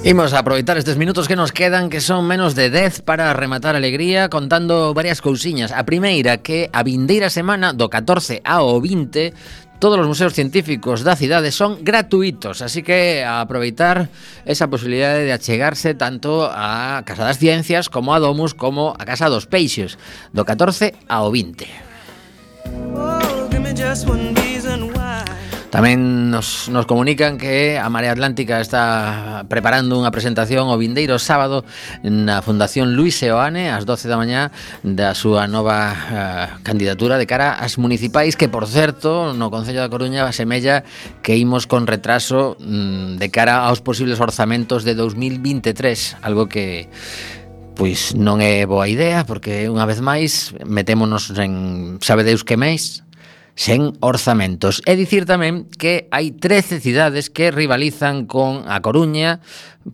Imos a aproveitar estes minutos que nos quedan que son menos de 10 para rematar alegría contando varias cousiñas. A primeira que a vindeira semana do 14 ao 20 Todos os museos científicos da cidade son gratuitos, así que a aproveitar esa posibilidade de achegarse tanto a Casa das Ciencias como a Domus como a Casa dos Peixes, do 14 ao 20. Oh, Tamén nos, nos comunican que a Marea Atlántica está preparando unha presentación o vindeiro sábado na Fundación Luis Seoane ás 12 da mañá da súa nova uh, candidatura de cara ás municipais que, por certo, no Concello da Coruña asemella que imos con retraso mm, de cara aos posibles orzamentos de 2023, algo que pois non é boa idea porque unha vez máis metémonos en sabe Deus que máis? sen orzamentos. É dicir tamén que hai 13 cidades que rivalizan con a Coruña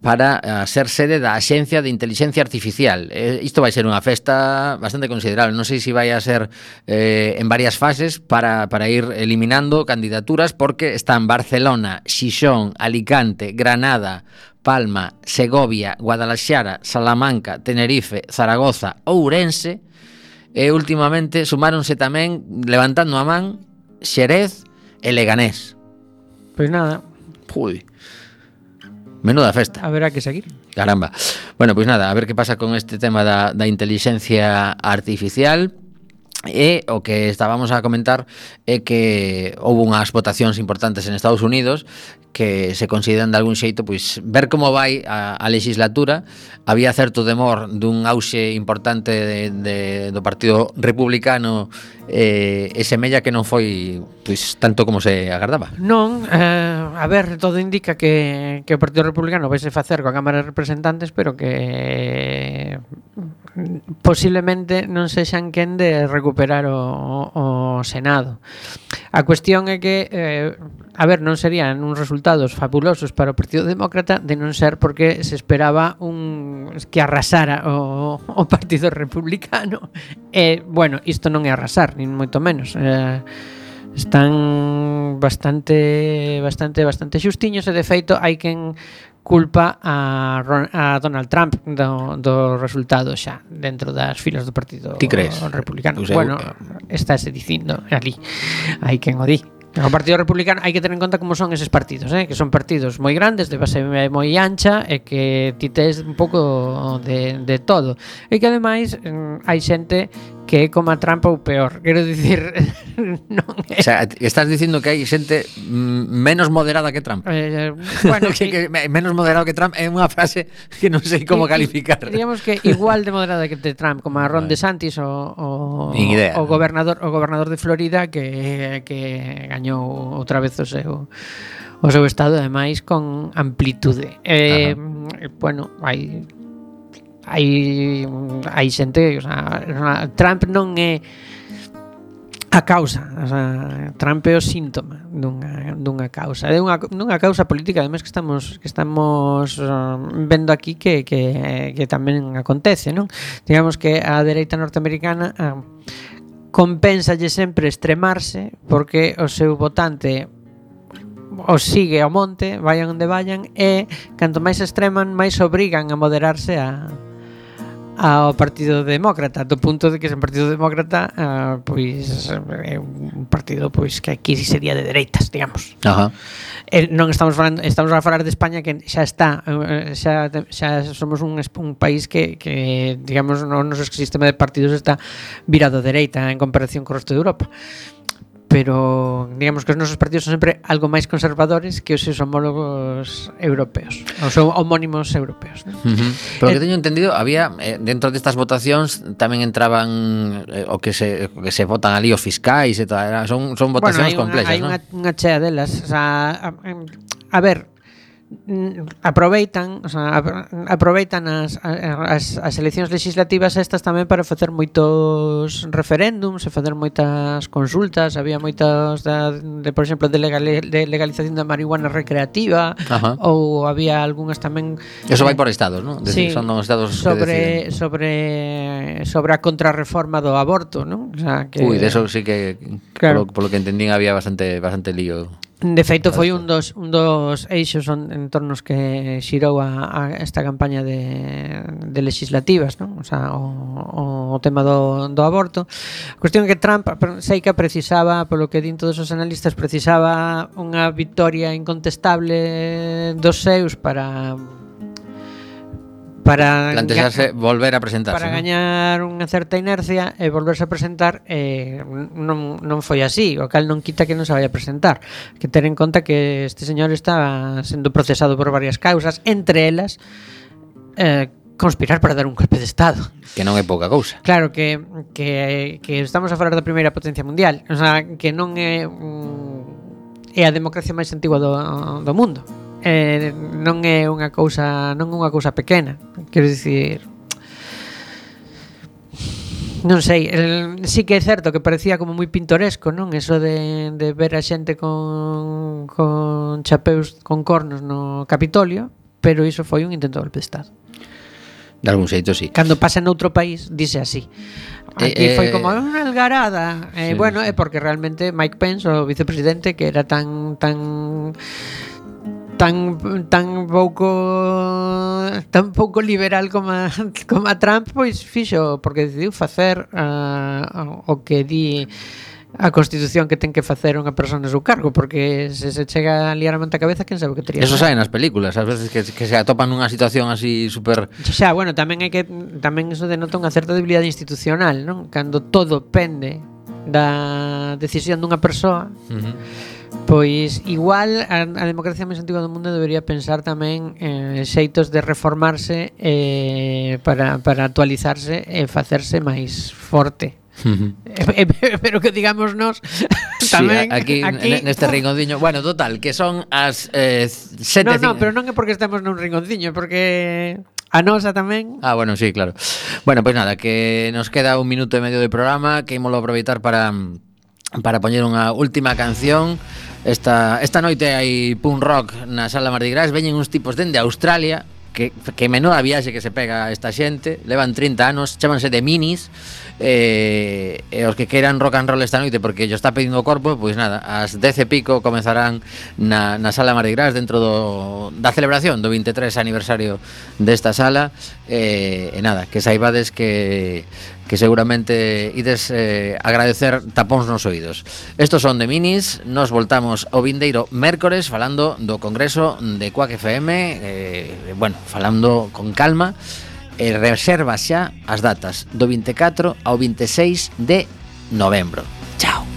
para eh, ser sede da Axencia de Inteligencia Artificial. Eh, isto vai ser unha festa bastante considerable. Non sei se vai a ser eh, en varias fases para, para ir eliminando candidaturas porque están Barcelona, Xixón, Alicante, Granada, Palma, Segovia, Guadalaxara, Salamanca, Tenerife, Zaragoza, Ourense... Ourense E últimamente sumáronse tamén, levantando a man, Xerez e Leganés. Pois nada. Uy. Menuda festa. Haberá que seguir. Caramba. Bueno, pois nada, a ver que pasa con este tema da, da inteligencia artificial. E o que estábamos a comentar é que houve unhas votacións importantes en Estados Unidos que se consideran de algún xeito pois ver como vai a, a legislatura había certo temor dun auxe importante de, de, do Partido Republicano eh, e semella que non foi pois, tanto como se agardaba. Non, eh, a ver, todo indica que, que o Partido Republicano vai se facer coa Cámara de Representantes, pero que mm, posiblemente non sexan quen de recuperar o, o, Senado. A cuestión é que, eh, a ver, non serían uns resultados fabulosos para o Partido Demócrata de non ser porque se esperaba un que arrasara o, o Partido Republicano. E, eh, bueno, isto non é arrasar, nin moito menos. Eh, están bastante bastante bastante xustiños e de feito hai quen culpa a, Ron, a Donald Trump do, do resultado xa dentro das filas do partido Ti crees? republicano. Sei, bueno, eh, está se dicindo ali. Hai quen o di. O Partido Republicano hai que tener en conta como son eses partidos, eh? que son partidos moi grandes, de base moi ancha e que ti tes un pouco de, de todo. E que ademais mm, hai xente que é como a trampa ou peor. Quero dicir, non é. O sea, estás dicindo que hai xente mm, menos moderada que Trump. Eh, eh bueno, que, que, menos moderado que Trump é unha frase que non sei como calificar. Digamos que igual de moderada que de Trump, como a Ron DeSantis o o, o gobernador o gobernador de Florida que que gañou outra vez o seu o seu estado ademais con amplitude. Eh, Ajá. bueno, hai hai hai xente, o sea, Trump non é a causa, o sea, Trump é o síntoma dunha, dunha causa, é unha, dunha causa política además que estamos que estamos vendo aquí que, que, que tamén acontece, non? Digamos que a dereita norteamericana ah, a, compensalle sempre extremarse porque o seu votante os sigue ao monte, vayan onde vayan e canto máis extreman, máis obrigan a moderarse a ao Partido Demócrata, do punto de que sen Partido Demócrata uh, pois é un partido pois que aquí sería de dereitas, digamos. Ajá. Eh, non estamos falando, estamos a falar de España que xa está eh, xa, xa somos un, un país que, que digamos, non nos sistema de partidos está virado a dereita en comparación co resto de Europa pero digamos que os nosos partidos son sempre algo máis conservadores que os seus homólogos europeos, os homónimos europeos. ¿no? Uh -huh. Pero eh, que teño entendido, había eh, dentro destas votacións tamén entraban eh, o que se o que se votan ali os fiscais e tal, son son votacións bueno, hai complexas, hai ¿no? Hai unha chea delas, o sea, a, a, a ver, aproveitan, o sea, aproveitan as, as, as eleccións legislativas estas tamén para facer moitos referéndums e facer moitas consultas, había moitas da, de, por exemplo, de, legal, de legalización da marihuana recreativa Ajá. ou había algunhas tamén Eso vai por estados, non? Sí, son os estados sobre, que deciden. sobre sobre a contrarreforma do aborto, non? O sea, que Ui, de eso sí que claro. polo, polo que entendín había bastante bastante lío De feito foi un dos un dos eixos en, en tornos que xirou a, a esta campaña de, de legislativas, non? O, sea, o, o tema do, do aborto. A cuestión é que Trump sei que precisaba, polo que din todos os analistas, precisaba unha victoria incontestable dos seus para para plantexarse volver a presentarse para gañar unha certa inercia e volverse a presentar eh, non, non foi así o cal non quita que non se vai a presentar. Que ter en conta que este señor está sendo procesado por varias causas entre elas eh, conspirar para dar un golpe de estado. Que non é pouca cousa. Claro que, que, que estamos a falar da primeira potencia mundial o sea, que non é mm, é a democracia máis antigua do, do mundo eh, non é unha cousa non é unha cousa pequena quero dicir Non sei, el, sí que é certo que parecía como moi pintoresco, non? Eso de, de ver a xente con, con chapeus, con cornos no Capitolio, pero iso foi un intento de golpe de Estado. De algún xeito, sí. Cando pasa noutro país, dice así. Aquí eh, eh foi como ah, unha algarada. Eh, sí, bueno, é porque realmente Mike Pence, o vicepresidente, que era tan tan tan tan pouco tan pouco liberal como a, como a Trump pois fixo porque decidiu facer uh, o que di a Constitución que ten que facer unha persona no seu cargo porque se se chega a liar a manta cabeza quen sabe que tería Eso sai nas películas ás veces que, que se atopan nunha situación así super Xa, bueno, tamén hai que tamén eso denota unha certa debilidade institucional non? cando todo pende da decisión dunha persoa uh -huh Pois igual a, a democracia máis antiga do mundo debería pensar tamén eh, xeitos de reformarse eh, para, para actualizarse e facerse máis forte. Uh -huh. Pero que digamos nos tamén sí, aquí, aquí neste rincondiño Bueno, total, que son as eh, sete... No, no, pero non é porque estamos nun rinconciño, porque a nosa tamén. Ah, bueno, sí, claro. Bueno, pois pues nada, que nos queda un minuto e medio de programa, que ímolo aproveitar para para poñer unha última canción. Esta, esta noite hai punk rock na sala Mardi Gras. Veñen uns tipos dende Australia que, que menuda viaxe que se pega esta xente. Levan 30 anos, chamanse de minis eh, e os que queiran rock and roll esta noite porque yo está pedindo o corpo, pois nada, ás 10 e pico comenzarán na, na sala Mardi Gras dentro do, da celebración do 23 aniversario desta sala. Eh, e nada, que saibades que que seguramente ides eh, agradecer tapóns nos oídos. Estos son de Minis, nos voltamos o vindeiro mércores falando do Congreso de Cuac FM, eh, bueno, falando con calma, e eh, reserva xa as datas do 24 ao 26 de novembro. Chao.